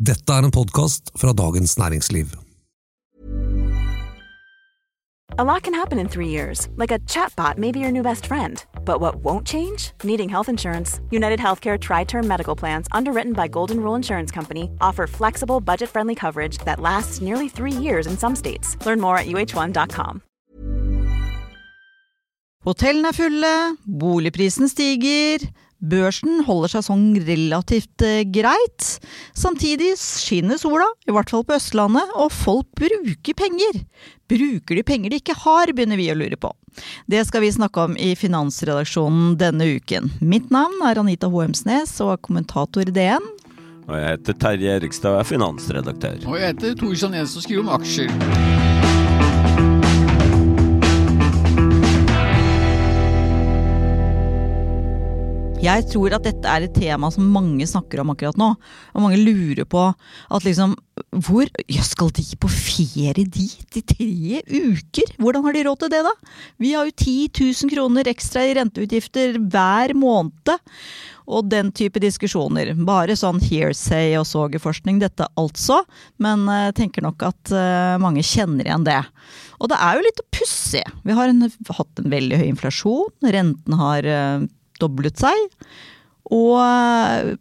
Dette er en podkast fra Dagens Næringsliv. A lot can happen in three years, like a chatbot may be your new best friend. But what won't change? Needing health insurance. United Healthcare Tri Term Medical Plans, underwritten by Golden Rule Insurance Company, offer flexible, budget friendly coverage that lasts nearly three years in some states. Learn more at uh1.com. Hotellene er fulle, boligprisen stiger, børsen holder seg sånn relativt eh, greit. Samtidig skinner sola, i hvert fall på Østlandet, og folk bruker penger. Bruker de penger de ikke har, begynner vi å lure på. Det skal vi snakke om i Finansredaksjonen denne uken. Mitt navn er Anita Hoemsnes og er kommentator i DN. Og jeg heter Terje Erikstad og er finansredaktør. Og jeg heter Tor Janés og skriver om aksjer. Jeg tror at dette er et tema som mange snakker om akkurat nå. Og mange lurer på at liksom Hvor Skal de på ferie dit i tre uker? Hvordan har de råd til det, da? Vi har jo 10 000 kroner ekstra i renteutgifter hver måned. Og den type diskusjoner. Bare sånn hearsay og sogerforskning, dette altså. Men jeg tenker nok at uh, mange kjenner igjen det. Og det er jo litt pussig. Vi har en, hatt en veldig høy inflasjon. Renten har uh, doblet seg. Og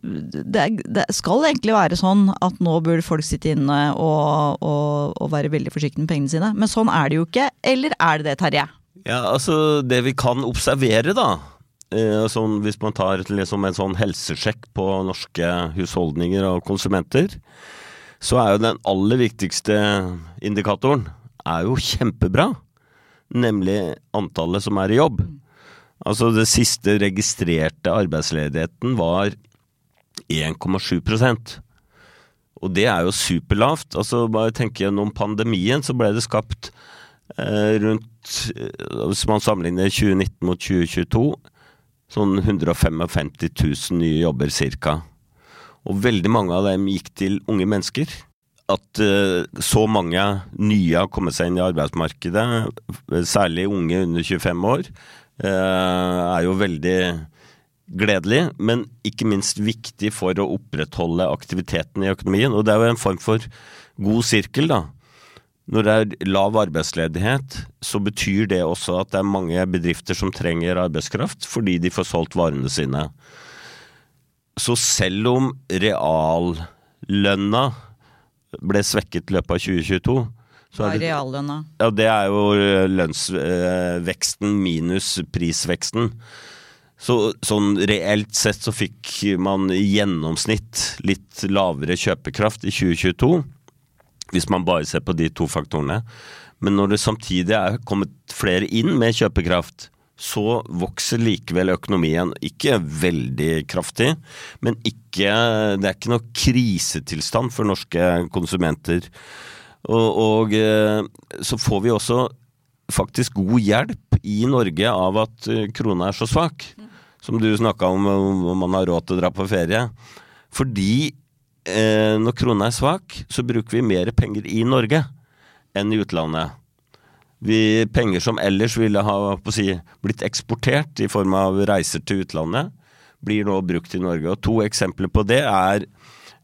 det, det, skal egentlig være sånn at nå burde folk sitte inne og, og, og, være veldig forsiktige med pengene sine. Men sånn er det jo ikke. Eller er det det, Terje? Ja, altså det vi kan observere, da. Eh, sånn, hvis man tar liksom en sånn helsesjekk på norske husholdninger og konsumenter, så er jo den aller viktigste indikatoren er jo kjempebra. Nemlig antallet som er i jobb. Altså det siste registrerte arbeidsledigheten var 1,7% Og det er jo superlavt. Altså bare tenk gjennom pandemien, så ble det skapt eh, rundt eh, Hvis man sammenligner 2019 mot 2022, sånn 155 000 nye jobber ca. Og veldig mange av dem gikk til unge mennesker. At eh, så mange nye har kommet seg inn i arbeidsmarkedet, særlig unge under 25 år, er jo veldig gledelig, men ikke minst viktig for å opprettholde aktiviteten i økonomien. Og det er jo en form for god sirkel, da. Når det er lav arbeidsledighet, så betyr det også at det er mange bedrifter som trenger arbeidskraft fordi de får solgt varene sine. Så selv om reallønna ble svekket i løpet av 2022, hva er reallønna? Ja, det er jo eh, lønnsveksten minus prisveksten. Så sånn reelt sett så fikk man i gjennomsnitt litt lavere kjøpekraft i 2022. Hvis man bare ser på de to faktorene. Men når det samtidig er kommet flere inn med kjøpekraft, så vokser likevel økonomien. Ikke veldig kraftig, men ikke, det er ikke noe krisetilstand for norske konsumenter. Og, og, eh, så får vi også faktisk god hjelp i Norge av at eh, krona er så svak. Som du snakka om, om man har råd til å dra på ferie. Fordi eh, når krona er svak, så bruker vi mer penger i Norge enn i utlandet. Vi, penger som ellers ville ha si, blitt eksportert i form av reiser til utlandet, blir nå brukt i Norge. Og To eksempler på det er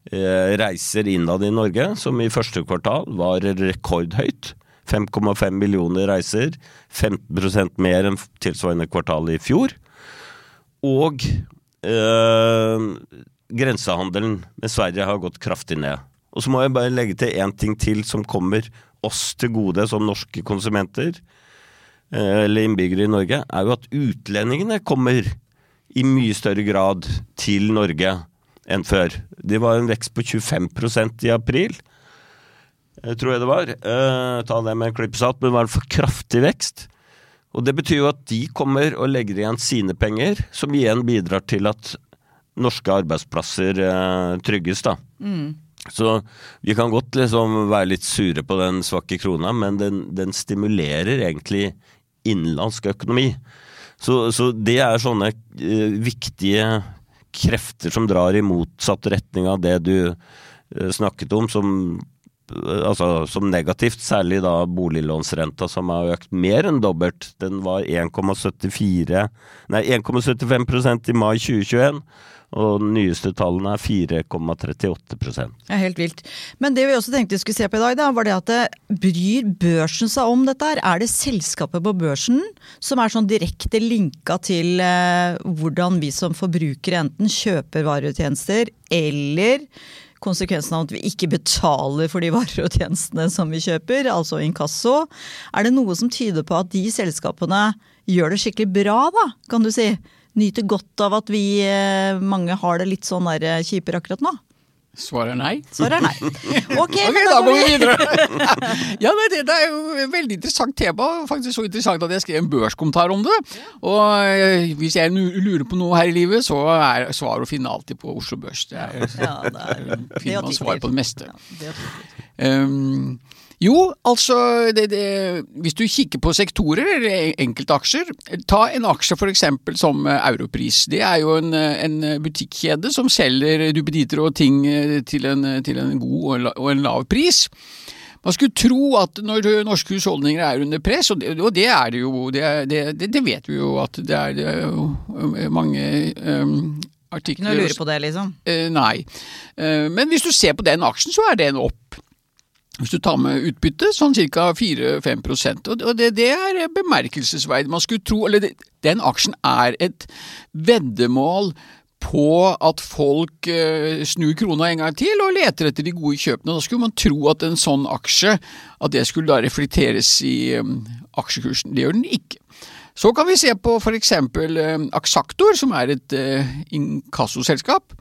reiser innad i Norge, som i første kvartal var rekordhøyt. 5,5 millioner reiser, 15% mer enn tilsvarende kvartal i fjor. Og øh, grensehandelen med Sverige har gått kraftig ned. Og så må jeg bare legge til én ting til som kommer oss til gode som norske konsumenter, eh, eller innbyggere i Norge, er jo at utlendingene kommer i mye større grad til Norge enn før. Det var en vekst på 25% i april, eh, tror jeg det var. Eh, ta det med en klype salt, men det var en for kraftig vekst. Og Det betyr jo at de kommer og legger igjen sine penger, som igjen bidrar til at norske arbeidsplasser eh, trygges. da. Mm. Så vi kan godt liksom være litt sure på den svake krona, men den, den stimulerer egentlig innenlandsk økonomi. Så, så, det er sånne viktige krefter som drar i motsatt retning av det du eh, snakket om, som altså som negativt, særlig da boliglånsrenta som har økt mer enn dobbelt. Den var 1,75% i mai 2021. Og den nyeste tallene er 4,38% Ja, Helt vilt. Men det vi også tenkte vi skulle se på i dag, da, var det at det bryr børsen seg om dette her? Er det selskapet på børsen som er sånn direkte linka til eh, hvordan vi som forbrukere enten kjøper varer og tjenester, eller konsekvensen av at vi ikke betaler for de varer og tjenestene som vi kjøper, altså inkasso. Er det noe som tyder på at de selskapene gjør det skikkelig bra, da, kan du si? Nyter godt av at vi eh, mange har det litt sånn der eh, kjipere akkurat nå? Svaret er nei. Svaret er nei. Ok, okay da går vi videre. ja, det, det er jo et veldig interessant tema. Faktisk så interessant at jeg skrev en børskommentar om det. Og eh, hvis jeg lurer på noe her i livet, så er svaret å finne alltid på Oslo Børs. Det er, Ja, det er finner man svar på det meste. Ja, det er. Um, jo, altså det, det, Hvis du kikker på sektorer eller enkeltaksjer, ta en aksje for eksempel som eh, Europris. Det er jo en, eh, en butikkjede som selger duppeditter og ting eh, til en, til en god og en og en lav pris. Man skulle tro at når norske husholdninger er under press, og det, og det er det jo, det, det, vet vi jo at det er, er jo mange um, Ikke noe å lure på det, liksom. Uh, nei. Uh, men hvis du ser på den aksjen, så er den opp. Hvis du tar med utbytte, sånn ca. 4-5 og det, det er bemerkelsesverdig. Man skulle tro Eller den aksjen er et veddemål på at folk eh, snur krona en gang til og leter etter de gode kjøpene. Da skulle man tro at en sånn aksje at det skulle da reflekteres i eh, aksjekursen. Det gjør den ikke. Så kan vi se på f.eks. Eh, Aksaktor, som er et eh, inkassoselskap.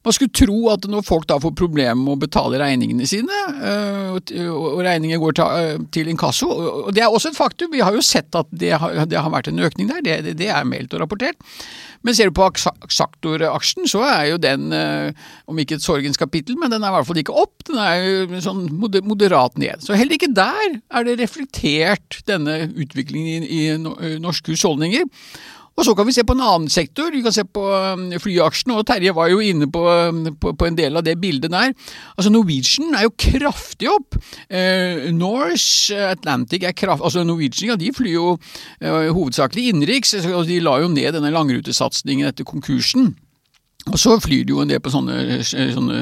Man skulle tro at når folk da får problemer med å betale regningene sine, øh, og regninger går til, øh, inkasso, og det er også et faktum, vi har jo sett at det har, vært en økning der, det, er meldt og rapportert. Men ser du på Axactor-aksjen, så er jo den, øh, om ikke et sorgens kapittel, men den er i hvert fall ikke opp, den er jo sånn moderat ned. Så heller ikke der er det reflektert denne utviklingen i, norske husholdninger. Og så kan vi se på en annen sektor, vi kan se på um, flyaksjene, og Terje var jo inne på, um, på, på en del av det bildet der. Altså Norwegian er jo kraftig opp. Eh, Norse Atlantic er kraftig, altså Norwegian ja, de flyr jo eh, hovedsakelig innenriks, og de la jo ned denne langrutesatsingen etter konkursen. Og så flyr du jo en del på sånne, sånne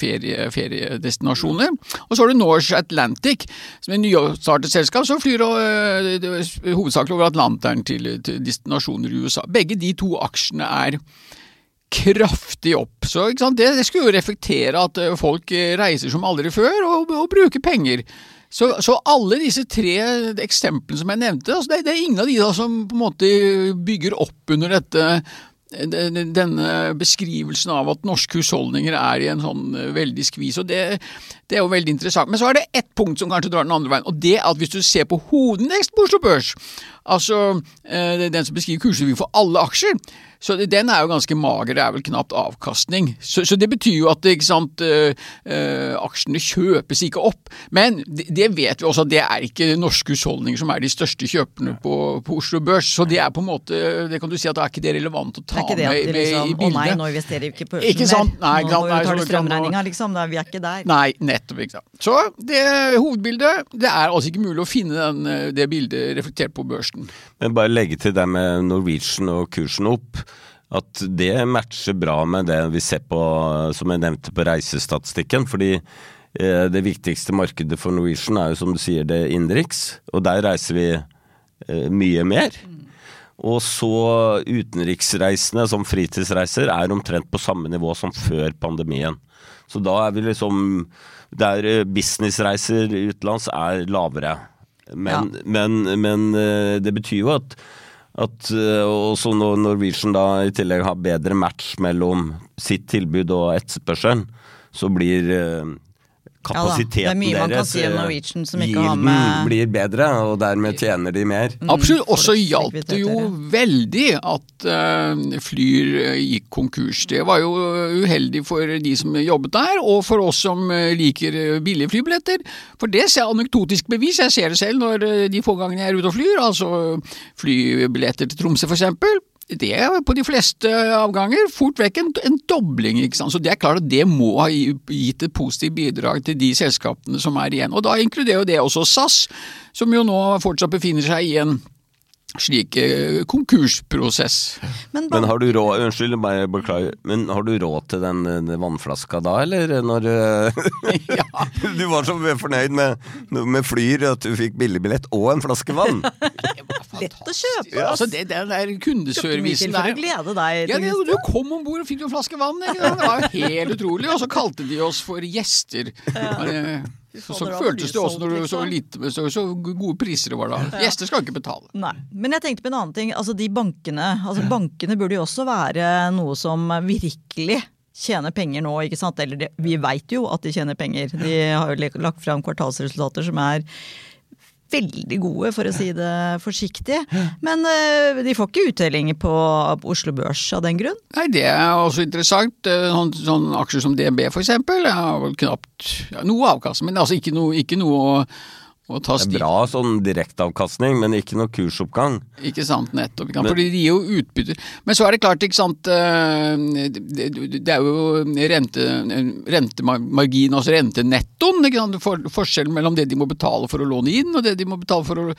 ferie, feriedestinasjoner. Og så har du Norse Atlantic, som er et nyoppstartet selskap som flyr er hovedsakelig over Atlanteren til, til destinasjoner i USA. Begge de to aksjene er kraftig opp. Så? Det, det skulle jo reflektere at øh, folk reiser som aldri før og, og bruker penger. Så, så alle disse tre eksemplene som jeg nevnte, altså det, det er ingen av de da som på en måte bygger opp under dette denne beskrivelsen av at norske husholdninger er i en sånn eh, veldig skvis, og det, det er jo veldig interessant. Men så er det ett punkt som kanskje drar den andre veien, og det er at hvis du ser på hovedindeksen på Oslo Børs, altså eh, den som beskriver kursutviklingen for alle aksjer, så den er jo ganske mager, det er vel knapt avkastning. Så, så det betyr jo at ikke sant, øh, øh, aksjene kjøpes ikke opp. Men det, det vet vi også at det er ikke norske husholdninger som er de største kjøperne på, på Oslo Børs. Så det er på en måte, det kan du si at da er ikke det relevant å ta det det med, med liksom i Å nei, nå investerer vi ikke på børsen Ikke sant? Nei, Nå må vi så betale strømregninga, liksom. Da, vi er ikke der. Nei, nettopp. ikke sant. Så det hovedbildet Det er altså ikke mulig å finne den, eh, det bildet reflektert på børsen. Men bare legge til det med Norwegian og kursen opp. At det matcher bra med det vi ser på, som jeg nevnte på reisestatistikken. Fordi eh, det viktigste markedet for Norwegian er jo som du sier det innenriks. Og der reiser vi eh, mye mer. Og så utenriksreisene som fritidsreiser er omtrent på samme nivå som før pandemien. Så da er vi liksom Der eh, businessreiser utenlands er lavere. Men, men, men eh, det betyr jo at at eh, også når Norwegian da i tillegg har bedre match mellom sitt tilbud og etterspørselen, så blir eh, Ja da, det er kapasiteten mye man kan deres si om eh, Norwegian som ikke har med- blir bedre, og dermed tjener de mer. Absolutt. Og så hjalp det jo veldig at uh, Flyr eh, gikk konkurs. Det var jo uheldig for de som jobbet der, og for oss som liker billige flybilletter. For det ser jeg anekdotisk bevis. Jeg ser det selv når de få gangene jeg er ute og flyr, altså flybilletter til Tromsø f.eks. det er på de fleste avganger fort vekk en, en dobling. ikke sant? Så det er klart at det må ha gitt et positivt bidrag til de selskapene som er igjen. Og da inkluderer jo det også SAS, som jo nå fortsatt befinner seg i en slik eh, konkursprosess. Men, men, har du råd Unnskyld, bare beklager. Men har du råd til den, den vannflaska da, eller? Når eh, ja. Du var så fornøyd med, med Flyr at du fikk billigbillett og en flaske vann? Lett å kjøpe. Ja, altså det, den der kundeservicen der. glede deg. Ja, det, du kom om bord og fikk en flaske vann. Ikke? Det var jo helt utrolig. Og så kalte de oss for gjester. Ja. Så, så føltes det også når du så lite så, så, gode priser det var da. Ja. Gjester skal ikke betale. Nei. Men jeg tenkte på en annen ting. Altså de bankene. Altså bankene burde jo også være noe som virkelig tjener penger nå, ikke sant. Eller de, vi veit jo at de tjener penger. De har jo lagt fram kvartalsresultater som er veldig gode, for å si det forsiktig. Men uh, de får ikke uttelling på, Oslo Børs av den grunn? Nei, det er også interessant. Sånn, sånn aksjer som DNB for eksempel, har vel knapt ja, noe avkastning, men altså ikke noe, ikke noe det er bra sånn direkteavkastning, men ikke noe kursoppgang. Ikke sant, nettopp. Men, fordi de gir jo utbytter. Men så er det klart, ikke sant eh, Det er jo rente, rentemargin, altså rentenettoen. Forskjellen mellom det de må betale for å låne inn, og det de må betale for å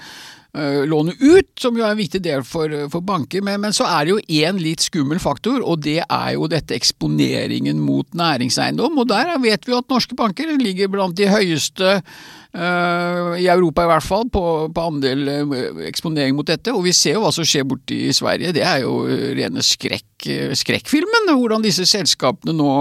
uh, låne ut, som jo er en viktig del for, for banker. Men, men, så er det jo én litt skummel faktor, og det er jo dette eksponeringen mot næringseiendom. Og der vet vi jo at norske banker ligger blant de høyeste Uh, i Europa i hvert fall, på, på, andel uh, eksponering mot dette. Og vi ser jo hva som skjer borte i Sverige. Det er jo eh, rene skrekk, skrekkfilmen. Hvordan disse selskapene nå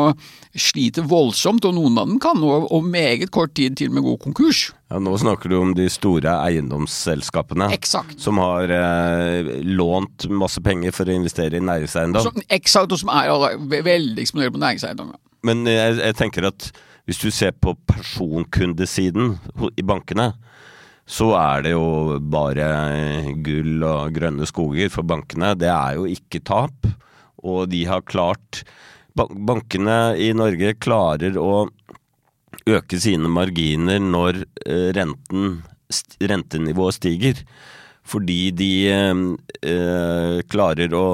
sliter voldsomt, og noen av dem kan nå om meget kort tid til og med gå konkurs. Ja, Nå snakker du om de store eiendomsselskapene Exakt. som har eh, lånt masse penger for å investere i næringseiendom. Eksakt, og som er veldig eksponert på næringseiendom. Men jeg, jeg tenker at hvis du ser på personkundesiden i bankene, så er det jo bare gull og grønne skoger for bankene. Det er jo ikke tap. Og de har klart Bankene i Norge klarer å øke sine marginer når eh, renten, rentenivået stiger. Fordi de eh, klarer å,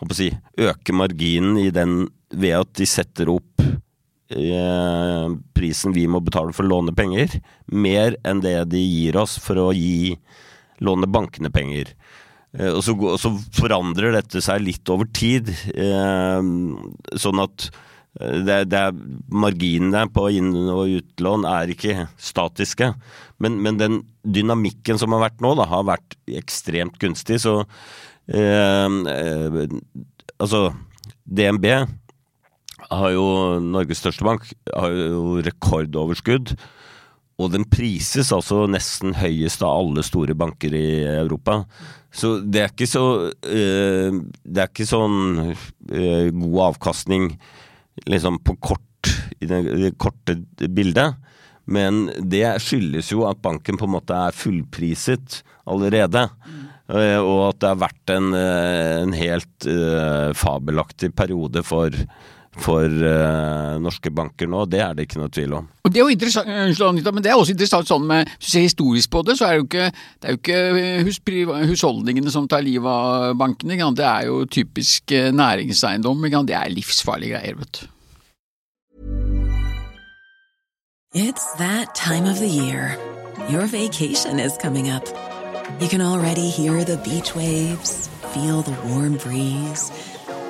å si, øke marginen i den ved at de setter opp Eh, prisen vi må betale for å låne penger, mer enn det de gir oss for å gi låne bankene penger. Eh, og så, så, forandrer dette seg litt over tid, eh, sånn at det, det er, marginene på inn- og utlån er ikke statiske. Men, men, den dynamikken som har vært nå, da, har vært ekstremt gunstig. Så eh, altså DNB har jo Norges største bank har jo rekordoverskudd. Og den prises altså nesten høyest av alle store banker i Europa. Så det er ikke så øh, Det er ikke sånn øh, god avkastning liksom på kort i det, det korte bildet. Men det skyldes jo at banken på en måte er fullpriset allerede. Mm. Og at det har vært en, en helt uh, fabelaktig periode for for uh, norske banker nå. Det er det ikke noe tvil om. Og Det er jo interessant, Anita, men det er også interessant sånn med, hvis du ser historisk på det, så er det jo ikke, det er jo ikke hus, husholdningene som tar livet av bankene. Ikke? Det er jo typisk eh, næringseiendom. Ikke? Det er livsfarlige greier, vet du. It's that time of the year. Your vacation is coming up. You can already hear the beach waves, feel the warm breeze,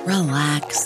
relax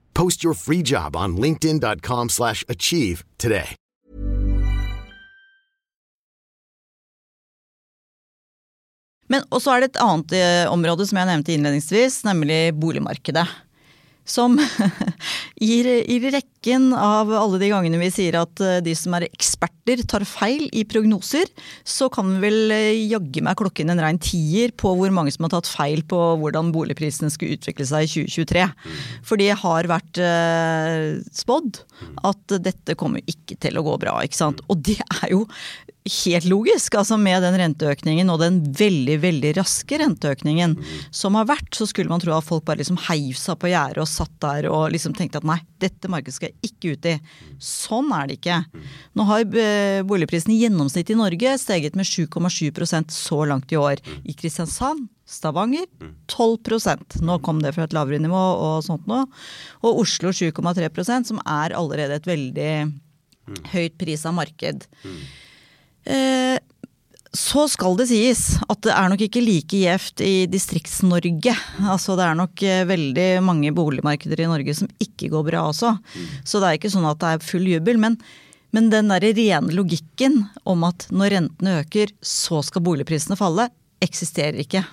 Post your free job on linkedin.com/achieve slash achieve today. Men også er det et annet eh, område som jeg nevnte innledningsvis, nemlig boligmarkedet. Som gir, i rekken av alle de gangene vi sier at eh, de som er eksperter tar feil i prognoser, så kan vi vel eh, jaggu meg klokken en rein tier på hvor mange som har tatt feil på hvordan boligprisene skulle utvikle seg i 2023. For det har vært eh, spådd at dette kommer ikke til å gå bra. ikke sant? Og det er jo helt logisk. altså Med den renteøkningen og den veldig veldig raske renteøkningen som har vært, så skulle man tro at folk bare liksom heiv seg på gjerdet og satt der og liksom tenkte at nei, dette markedet skal ikke ut i. Sånn er det ikke. Nå har eh, boligprisen i gjennomsnitt i Norge steget med 7,7% så langt i år. I Kristiansand Stavanger 12% Nå kom det fra et lavere nivå og sånt nå. Og Oslo 7,3% som er allerede et veldig høyt pris av marked. Eh, så skal det sies at det er nok ikke like gjevt i Distrikts-Norge. Altså det er nok eh, veldig mange boligmarkeder i Norge som ikke går bra også. Så det er ikke sånn at det er full jubel. Men, men den der rene logikken om at når rentene øker, så skal boligprisene falle, eksisterer ikke.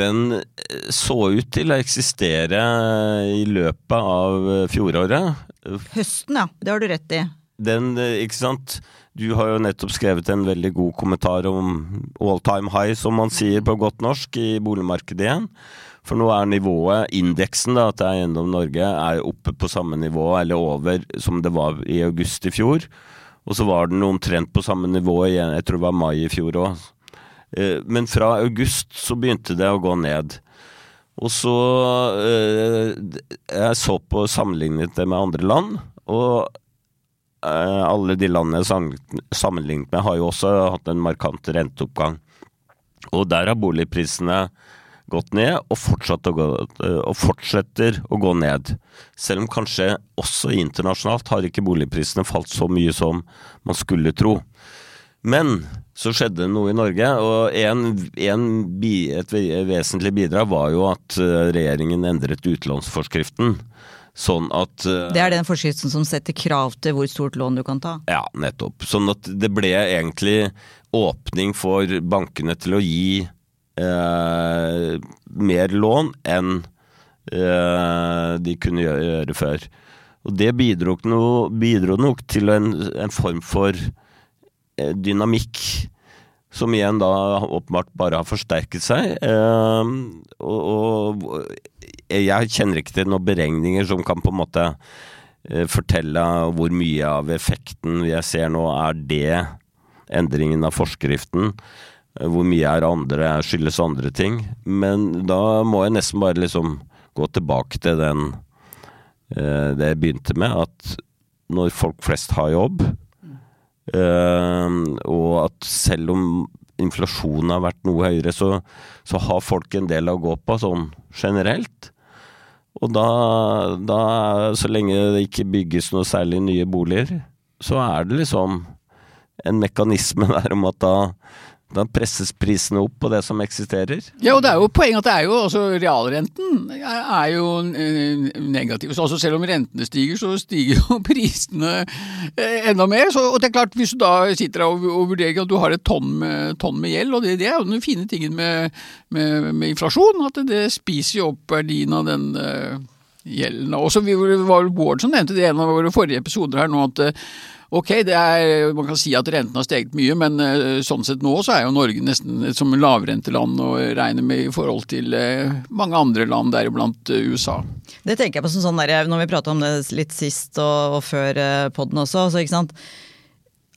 Den eh, så ut til å eksistere i løpet av eh, fjoråret. Høsten, ja. Det har du rett i. Den, ikke sant Du har jo nettopp skrevet en veldig god kommentar om all time high, som man sier på godt norsk, i boligmarkedet igjen. For nå er nivået, indeksen da, til Eiendom Norge, er oppe på samme nivå, eller over, som det var i august i fjor. Og så var den omtrent på samme nivå igjen, jeg tror det var mai i fjor òg. Men fra august så begynte det å gå ned. Og så eh, Jeg så på sammenlignet det med andre land, og eh, alle de landene sammenlignet med, har jo også hatt en markant renteoppgang. Og der har boligprisene gått ned, og, å gå, eh, og fortsetter å gå ned. Selv om kanskje også internasjonalt har ikke boligprisene falt så mye som man skulle tro. Men så skjedde noe i Norge, og en, en, et vesentlig bidrag var jo at eh, regjeringen endret utlånsforskriften. Sånn at Det er den forskriften som setter krav til hvor stort lån du kan ta. Ja, nettopp. Sånn at det ble egentlig åpning for bankene til å gi eh, mer lån enn eh, de kunne gjøre, før. Og det bidro, noe, bidro nok til en, en form for eh, dynamikk. Som igjen da åpenbart bare har forsterket seg. Eh, og, og jeg kjenner ikke til noen beregninger som kan på en måte eh, fortelle hvor mye av effekten jeg ser nå er det endringen av forskriften. Eh, Hvor mye er andre, skyldes andre ting. Men da må jeg nesten bare liksom gå tilbake til den eh, det jeg begynte med, at når folk flest har jobb, og at selv om inflasjonen har vært noe høyere, så, så har folk en del å gå på sånn generelt. Og da, da, så lenge det ikke bygges noe særlig nye boliger, så er det liksom en mekanisme der om at da, da presses prisene opp på det som eksisterer. Ja, og det er jo poenget at det er jo altså realrenten er, jo eh, negativ. Så altså selv om rentene stiger, så stiger jo prisene eh, enda mer. Så, og det er klart, hvis du da sitter og, og vurderer at du har et tonn med, tonn med gjeld, og det, det er jo den fine tingen med, med, med inflasjon, at det, det spiser jo opp verdien av den eh, gjelden. Og så vi- var Bård som nevnte det i en av våre forrige episoder her nå, at Ok, er, man kan si at renten har steget mye, men eh, sånn sett nå så er jo Norge nesten som lavrenteland å regne med i forhold til eh, mange andre land, deriblant eh, USA. Det tenker jeg på som sånn der, når vi pratet om det litt sist og, og før poden også. Så, ikke sant?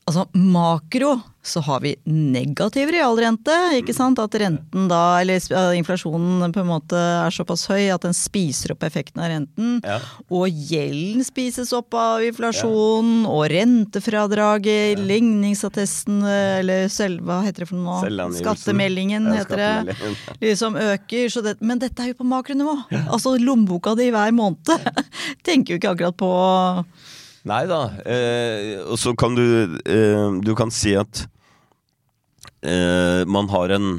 Altså makro så har vi negativ realrente, ikke sant. At renten da, eller uh, inflasjonen på en måte er såpass høy at den spiser opp effekten av renten. Ja. Og gjelden spises opp av inflasjonen, og rentefradraget, ligningsattesten, eller selv, hva heter det for noe nå? Skattemeldingen heter det. Liksom øker. Så det, men dette er jo på makronivå. Altså lommeboka di hver måned. Tenker jo ikke akkurat på Nei da. Eh, og så kan du eh, Du kan si at eh, man har en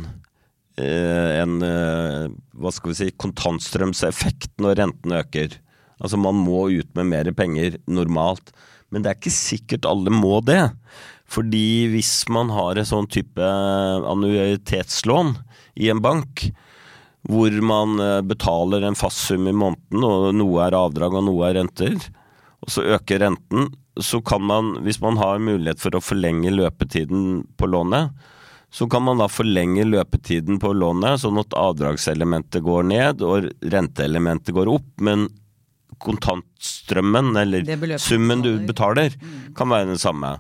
eh, en eh, hva skal vi si, kontantstrømseffekt når renten øker. Altså man må ut med mer penger normalt. Men det er ikke sikkert alle må det. Fordi hvis man har en sånn type annuitetslån i en bank, hvor man eh, betaler en fast sum i måneden, og noe er avdrag og noe er renter, og så øker renten, så kan man, hvis man har mulighet for å forlenge løpetiden på lånet, så kan man da forlenge løpetiden på lånet, sånn at avdragselementet går ned og renteelementet går opp, men kontantstrømmen, eller summen du betaler. betaler, kan være den samme.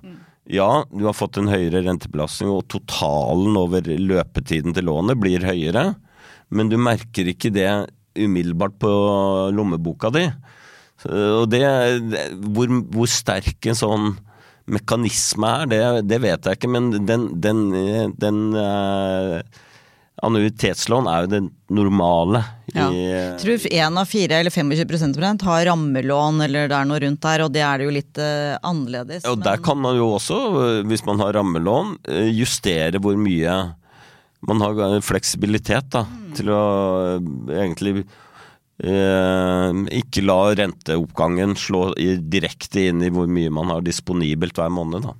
Ja, du har fått en høyere rentebelastning, og totalen over løpetiden til lånet blir høyere, men du merker ikke det umiddelbart på lommeboka di. Så- Og det, hvor, hvor sterk en sånn mekanisme er, det, det vet jeg ikke, men den, den, den uh, Annuitetslån er jo det normale Ja. i Jeg tror én av fire eller 25 omtrent har rammelån eller det er noe rundt der, og det er det jo litt uh, annerledes. Og der kan man jo også, hvis man har rammelån, justere hvor mye Man har fleksibilitet da, til å egentlig ikke la renteoppgangen slå direkte inn i hvor mye man har disponibelt hver måned. da.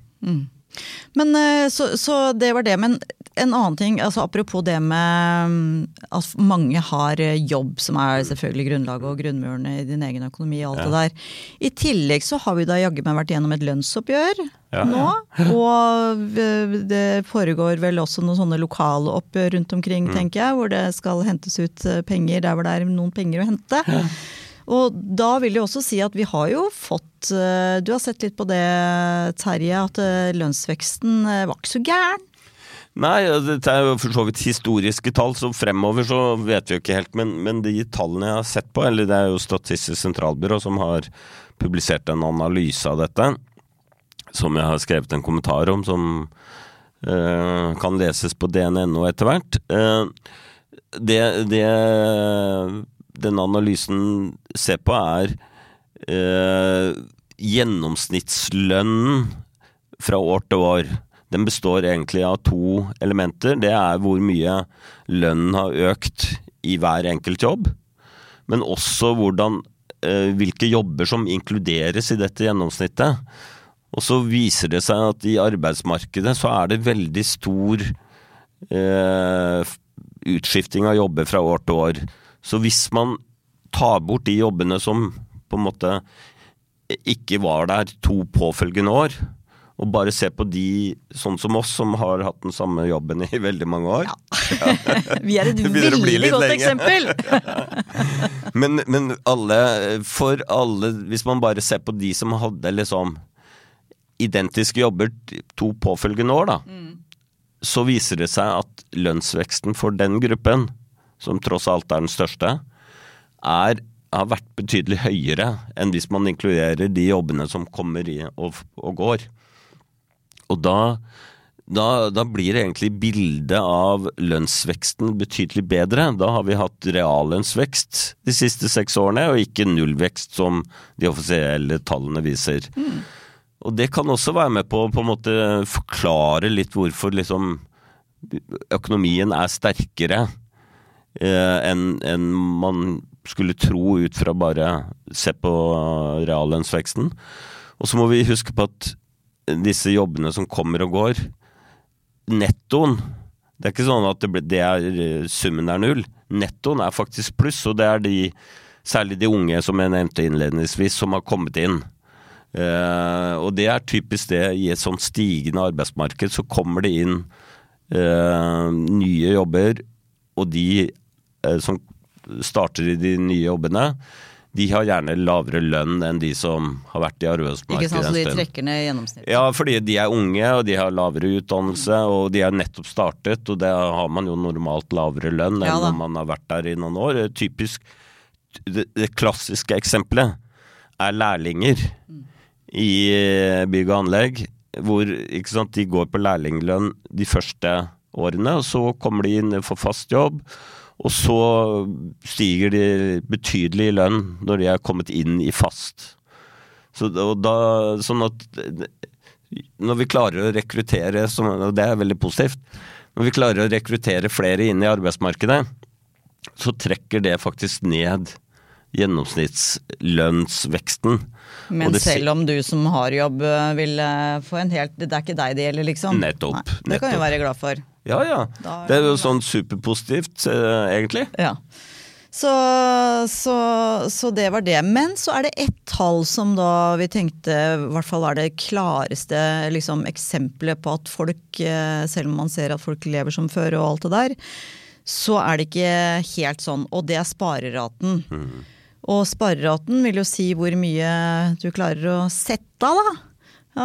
Men eh, så, så det var det. Men en annen ting, altså apropos det med mm, at mange har eh, jobb, som er selvfølgelig grunnlaget og grunnmuren i din egen økonomi og alt det der. I tillegg så har vi da jaggu meg vært gjennom et lønnsoppgjør Ja. nå. Og eh, det foregår vel også noen sånne lokale oppgjør rundt Mm. omkring, tenker jeg, hvor det skal hentes ut penger der hvor det er noen penger å hente. Og da vil jeg også si at vi har jo fått eh, Du har sett litt på det, Terje, at eh, lønnsveksten eh, var ikke så gæren. Nei, det er jo for så vidt historiske tall, så fremover så vet vi jo ikke helt. Men, men de tallene jeg har sett på, eller det er jo Statistisk sentralbyrå som har publisert en analyse av dette, som jeg har skrevet en kommentar om, som eh, kan leses på dn.no etter hvert. Eh, det, det den analysen ser på, er eh, gjennomsnittslønnen fra år til år. Den består egentlig av to elementer. Det er hvor mye lønnen har økt i hver enkelt jobb, men også hvordan, eh, hvilke jobber som inkluderes i dette gjennomsnittet. Og så viser det seg at i arbeidsmarkedet så er det veldig stor eh, utskifting av jobber fra år til år. Så hvis man tar bort de jobbene som på en måte ikke var der to påfølgende år, og bare ser på de sånn som oss, som har hatt den samme jobben i veldig mange år. Vi er et veldig godt lenge. eksempel! Men, men alle, for alle, hvis man bare ser på de som hadde liksom identiske jobber to påfølgende år, da, så viser det seg at lønnsveksten for den gruppen, som tross alt er den største, er, har vært betydelig høyere enn hvis man inkluderer de jobbene som kommer i og, og går. Og da, da, da blir egentlig bildet av lønnsveksten betydelig bedre. Da har vi hatt reallønnsvekst de siste seks årene, og ikke nullvekst som de offisielle tallene viser. Og det kan også være med på å på en måte forklare litt hvorfor liksom økonomien er sterkere enn en man skulle tro ut fra bare se på reallønnsveksten. Og så må vi huske på at disse jobbene som kommer og går, nettoen Det er ikke sånn at det, ble, det er, summen er null. Nettoen er faktisk pluss, og det er de, særlig de unge som jeg nevnte innledningsvis, som har kommet inn. Eh, og det er typisk det i et sånt stigende arbeidsmarked, så kommer det inn eh, nye jobber, og de eh, som starter i de nye jobbene, de har gjerne lavere lønn enn de som har vært i Ikke sant, så de trekker ned gjennomsnittet. Ja, fordi de er unge, og de har lavere utdannelse, og de er nettopp startet, og da har man jo normalt lavere lønn enn Ja om man har vært der i noen år. Typisk Det, det klassiske eksempelet er lærlinger i eh, bygg og anlegg, hvor sant, de går på lærlinglønn de første årene, og så kommer de inn for fast jobb. Og så stiger de betydelig i lønn når de er kommet inn i fast. Så, da, sånn at når vi klarer å rekruttere, og det er veldig positivt, når vi klarer å rekruttere flere inn i arbeidsmarkedet, så trekker det faktisk ned gjennomsnittslønnsveksten. Men det selv om du som har jobb øh, vil øh, få en helt Det er ikke deg det gjelder, liksom? Nettopp, Nei, det kan vi være glad for. Ja ja, det er jo sånn superpositivt, eh, egentlig. Ja. Så, så, så det var det. Men så er det ett tall som da vi tenkte i hvert fall er det klareste liksom, eksempelet på at folk, eh, selv om man ser at folk lever som før og alt det der, så er det ikke helt sånn. Og det er spareraten. Og spareraten vil jo si hvor mye du klarer å sette av da,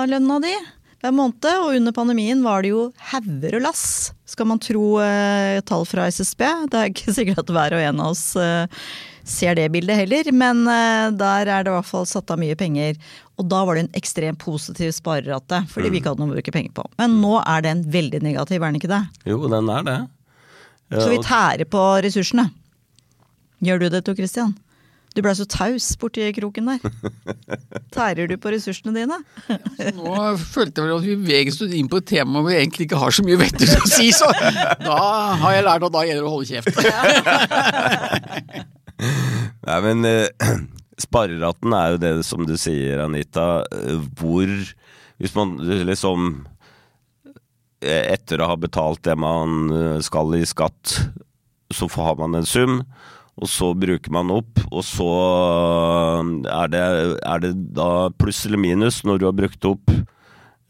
av lønna di hver måned. Og under pandemien var det jo hauger og lass, skal man tro eh, tall fra SSB. Det er ikke sikkert at hver og en av oss eh, ser det bildet heller, men eh, der er det i hvert fall satt av mye penger. Og da var det en ekstremt positiv sparerate, fordi vi ikke hadde noe å bruke penger på. Men nå er den veldig negativ, er den ikke det? Jo, den er det. Ja, Så vi tærer på ressursene. Gjør du det, Tor Christian? Du blei så taus borti kroken der. Tærer du på ressursene dine? Nå følte jeg vel at vi veget oss inn på et tema hvor vi egentlig ikke har så mye vettet å si, så da har jeg lært at da gjelder det å holde kjeft. Nei, men eh, spareraten er jo det som du sier, Anita, hvor Hvis man liksom Etter å ha betalt det man skal i skatt, så får- har man en sum. Og så bruker man opp, og så eh, er det, er det da pluss eller minus når du har brukt opp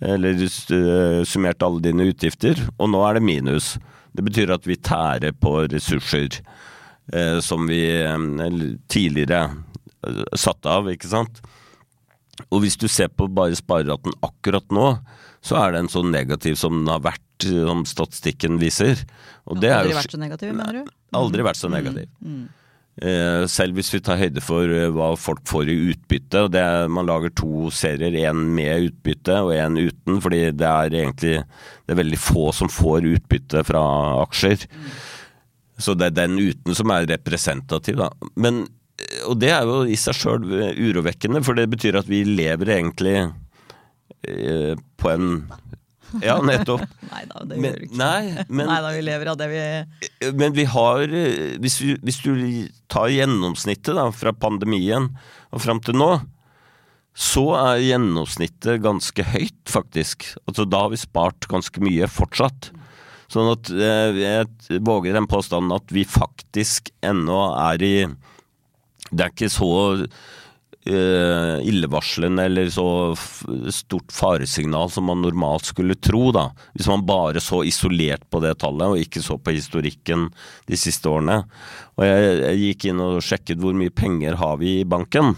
eller eh, summert alle dine utgifter, og nå er det minus. Det betyr at vi tærer på ressurser eh, som vi tidligere satte av, ikke sant. Og hvis du ser på bare spareraten akkurat nå, så er den så negativ som den har vært, som statistikken viser. Og det er Aldri jo vært så negativ, mener du? Aldri vært så negativ. Eh, selv hvis vi tar høyde for eh, hva folk får i utbytte. og det er, Man lager to serier, én med utbytte og én uten, fordi det er egentlig det er veldig få som får utbytte fra aksjer. Så det er den uten som er representativ. Da. Men, eh, og det er jo i seg sjøl urovekkende, for det betyr at vi lever egentlig på en Ja, nettopp. Nei da, det Men, gjør vi ikke. nei, men Nei da, vi lever av det vi men vi har eh, Hvis, vi, hvis du tar gjennomsnittet da, fra pandemien og fram til nå, så er gjennomsnittet ganske høyt, faktisk. Altså Da har vi spart ganske mye fortsatt. Sånn at eh, jeg våger den påstanden at vi faktisk ennå er i Det er ikke så eh, illevarslende eller så stort faresignal som man normalt skulle tro, da. Hvis man bare så isolert på det tallet, og ikke så på historikken de siste årene. Og jeg, jeg gikk inn og sjekket hvor mye penger har vi i banken.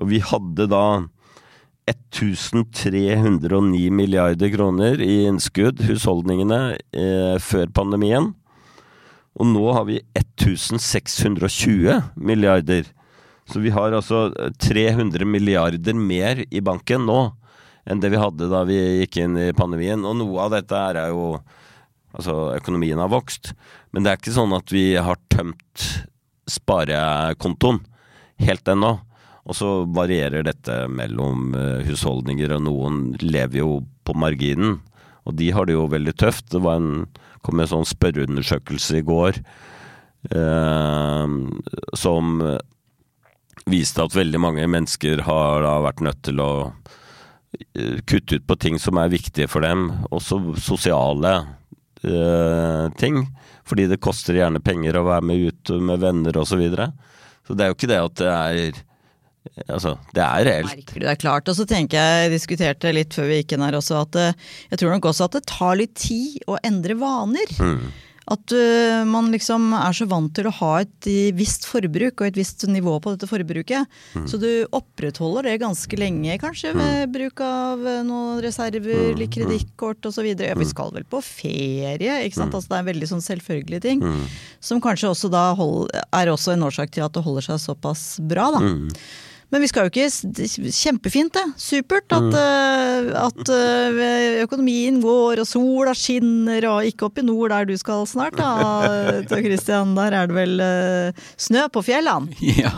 Og vi hadde da 1309 milliarder kroner i innskudd, husholdningene, eh, før pandemien. Og nå har vi 1620 milliarder. Så vi har altså 300 milliarder mer i banken nå enn det vi hadde da vi gikk inn i pandemien. Og noe av dette er jo Altså, økonomien har vokst. Men det er ikke sånn at vi har tømt sparekontoen helt ennå. Og så varierer dette mellom eh, husholdninger, og noen lever jo på marginen. Og de har det jo veldig tøft. Det en, kom en sånn spørreundersøkelse i går eh, som viste at veldig mange mennesker har da vært nødt til å eh, kutte ut på ting som er viktige for dem, også sosiale eh, ting. Fordi det koster gjerne penger å være med ut med venner osv. Så, videre. så det er jo ikke det at det er Altså, det er reelt. det er klart. Og så tenker jeg, jeg diskuterte litt før vi gikk inn her også, at eh, jeg tror nok også at det tar litt tid å endre vaner. At uh, man liksom er så vant til å ha et visst forbruk og et visst nivå på dette forbruket. Så du opprettholder det ganske lenge, kanskje ved bruk av øh, noen reserver, litt kredittkort osv. Ja, vi skal vel på ferie, ikke sant. Altså, det er en veldig sånn selvfølgelige ting. Som kanskje også da hold, er også en årsak til at det holder seg såpass bra, da. Men vi skal jo ikke Kjempefint, det. Supert at, mm. at øh, økonomien går og sola skinner og ikke opp i nord der du skal snart da, Christian. Der er det vel øh, snø på fjellene. Ja.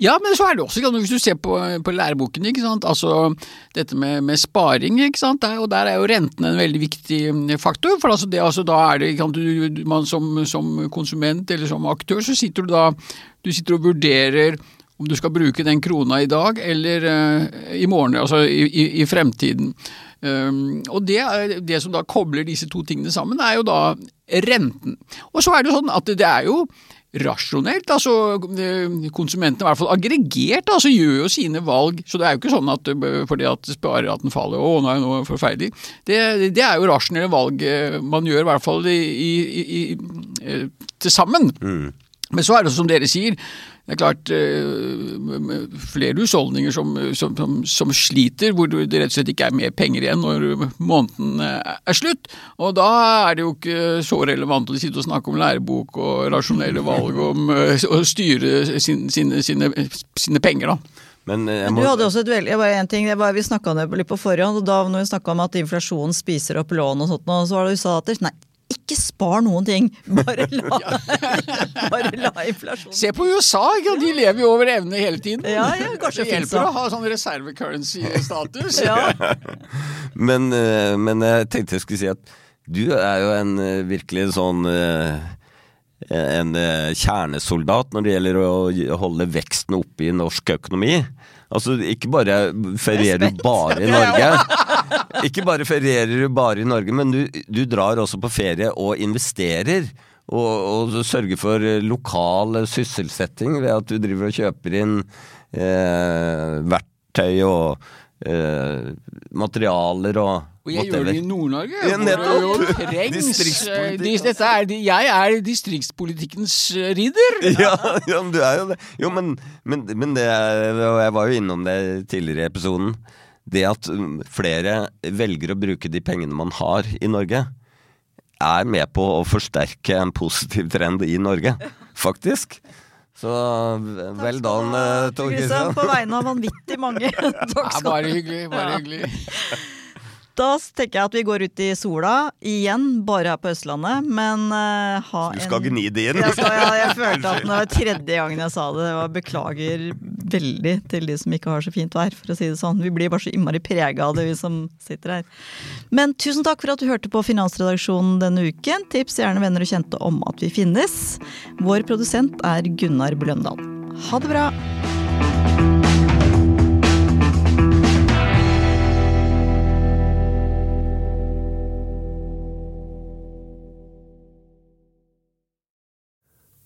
ja, men så er det også, ikke hvis du ser på, på læreboken, ikke sant? altså dette med, med sparing, ikke sant? Der, og der er jo renten en veldig viktig faktor. For altså det, altså, da er det, sant, du- man som, som konsument eller som aktør, så sitter du da du sitter og vurderer om du skal bruke den krona i dag eller eh, i morgen, altså i, i, i fremtiden. Um, og det, det som da kobler disse to tingene sammen, er jo da renten. Og så er det jo sånn at det er jo rasjonelt. altså eh, Konsumentene, i hvert fall aggregert, altså gjør jo sine valg. Så det er jo ikke sånn at eh, fordi at spareraten faller, å nei, nå er det forferdelig. Det, det er jo rasjonelle valg man gjør, i hvert fall i, i, i, til sammen. Men så er det som dere sier, det er klart eh, flere husholdninger som, som, som, som sliter, hvor det rett og slett ikke er mer penger igjen når måneden eh, er slutt. Og da er det jo ikke så relevant å sitte og snakke om lærebok og rasjonelle valg om eh, å styre sin, sine, sine, sine penger, da. Men må... Du hadde også et veldig, bare en ting, bare, Vi snakka litt på forhånd, og da når vi snakka om at inflasjonen spiser opp lån og sånt, og så var det du sa at det, nei, ikke spar noen ting. Bare la, bare la inflasjonen Se på USA, ikke? de lever jo over evne hele tiden. Ja, ja, kanskje det hjelper å ha sånn reservecurrency-status. Ja. Men, eh, men jeg tenkte jeg skulle si at du er jo en eh, virkelig sånn eh, en kjernesoldat når det gjelder å holde veksten oppe i norsk økonomi. Altså, ikke bare ferierer du bare i Norge. Ikke bare ferierer du bare i Norge, men du, du drar også på ferie og investerer. Og, og sørger for eh, lokal sysselsetting ved at du driver og kjøper inn eh, verktøy og eh, materialer og Og jeg gjør det i Nord-Norge. Ja, nettopp. trengs. Distriktspolitikk, eh, Dette er, jeg er distriktspolitikkens eh, ridder. Ja, ja, men du er jo det. Jo, men, men, men det og jeg var jo innom det tidligere i episoden. Det at flere velger å bruke de pengene man har i Norge, er med på å forsterke en positiv trend i Norge. Faktisk. Så vel done, Tor på vegne av vanvittig mange. Takk skal du ha. bare hyggelig. bare Ja. hyggelig. Da tenker jeg at vi går ut i sola igjen, bare her på Østlandet, men uh, ha en Du skal gni det inn. Jeg, skal, ja, jeg følte at det var tredje gangen jeg sa det. Det var Beklager veldig til de som ikke har så fint vær, for å si det sånn. Vi blir bare så innmari prega av det, vi som sitter her. Men tusen takk for at du hørte på Finansredaksjonen denne uken. Tips gjerne venner og kjente om at vi finnes. Vår produsent er Gunnar Bløndal. Ha det bra!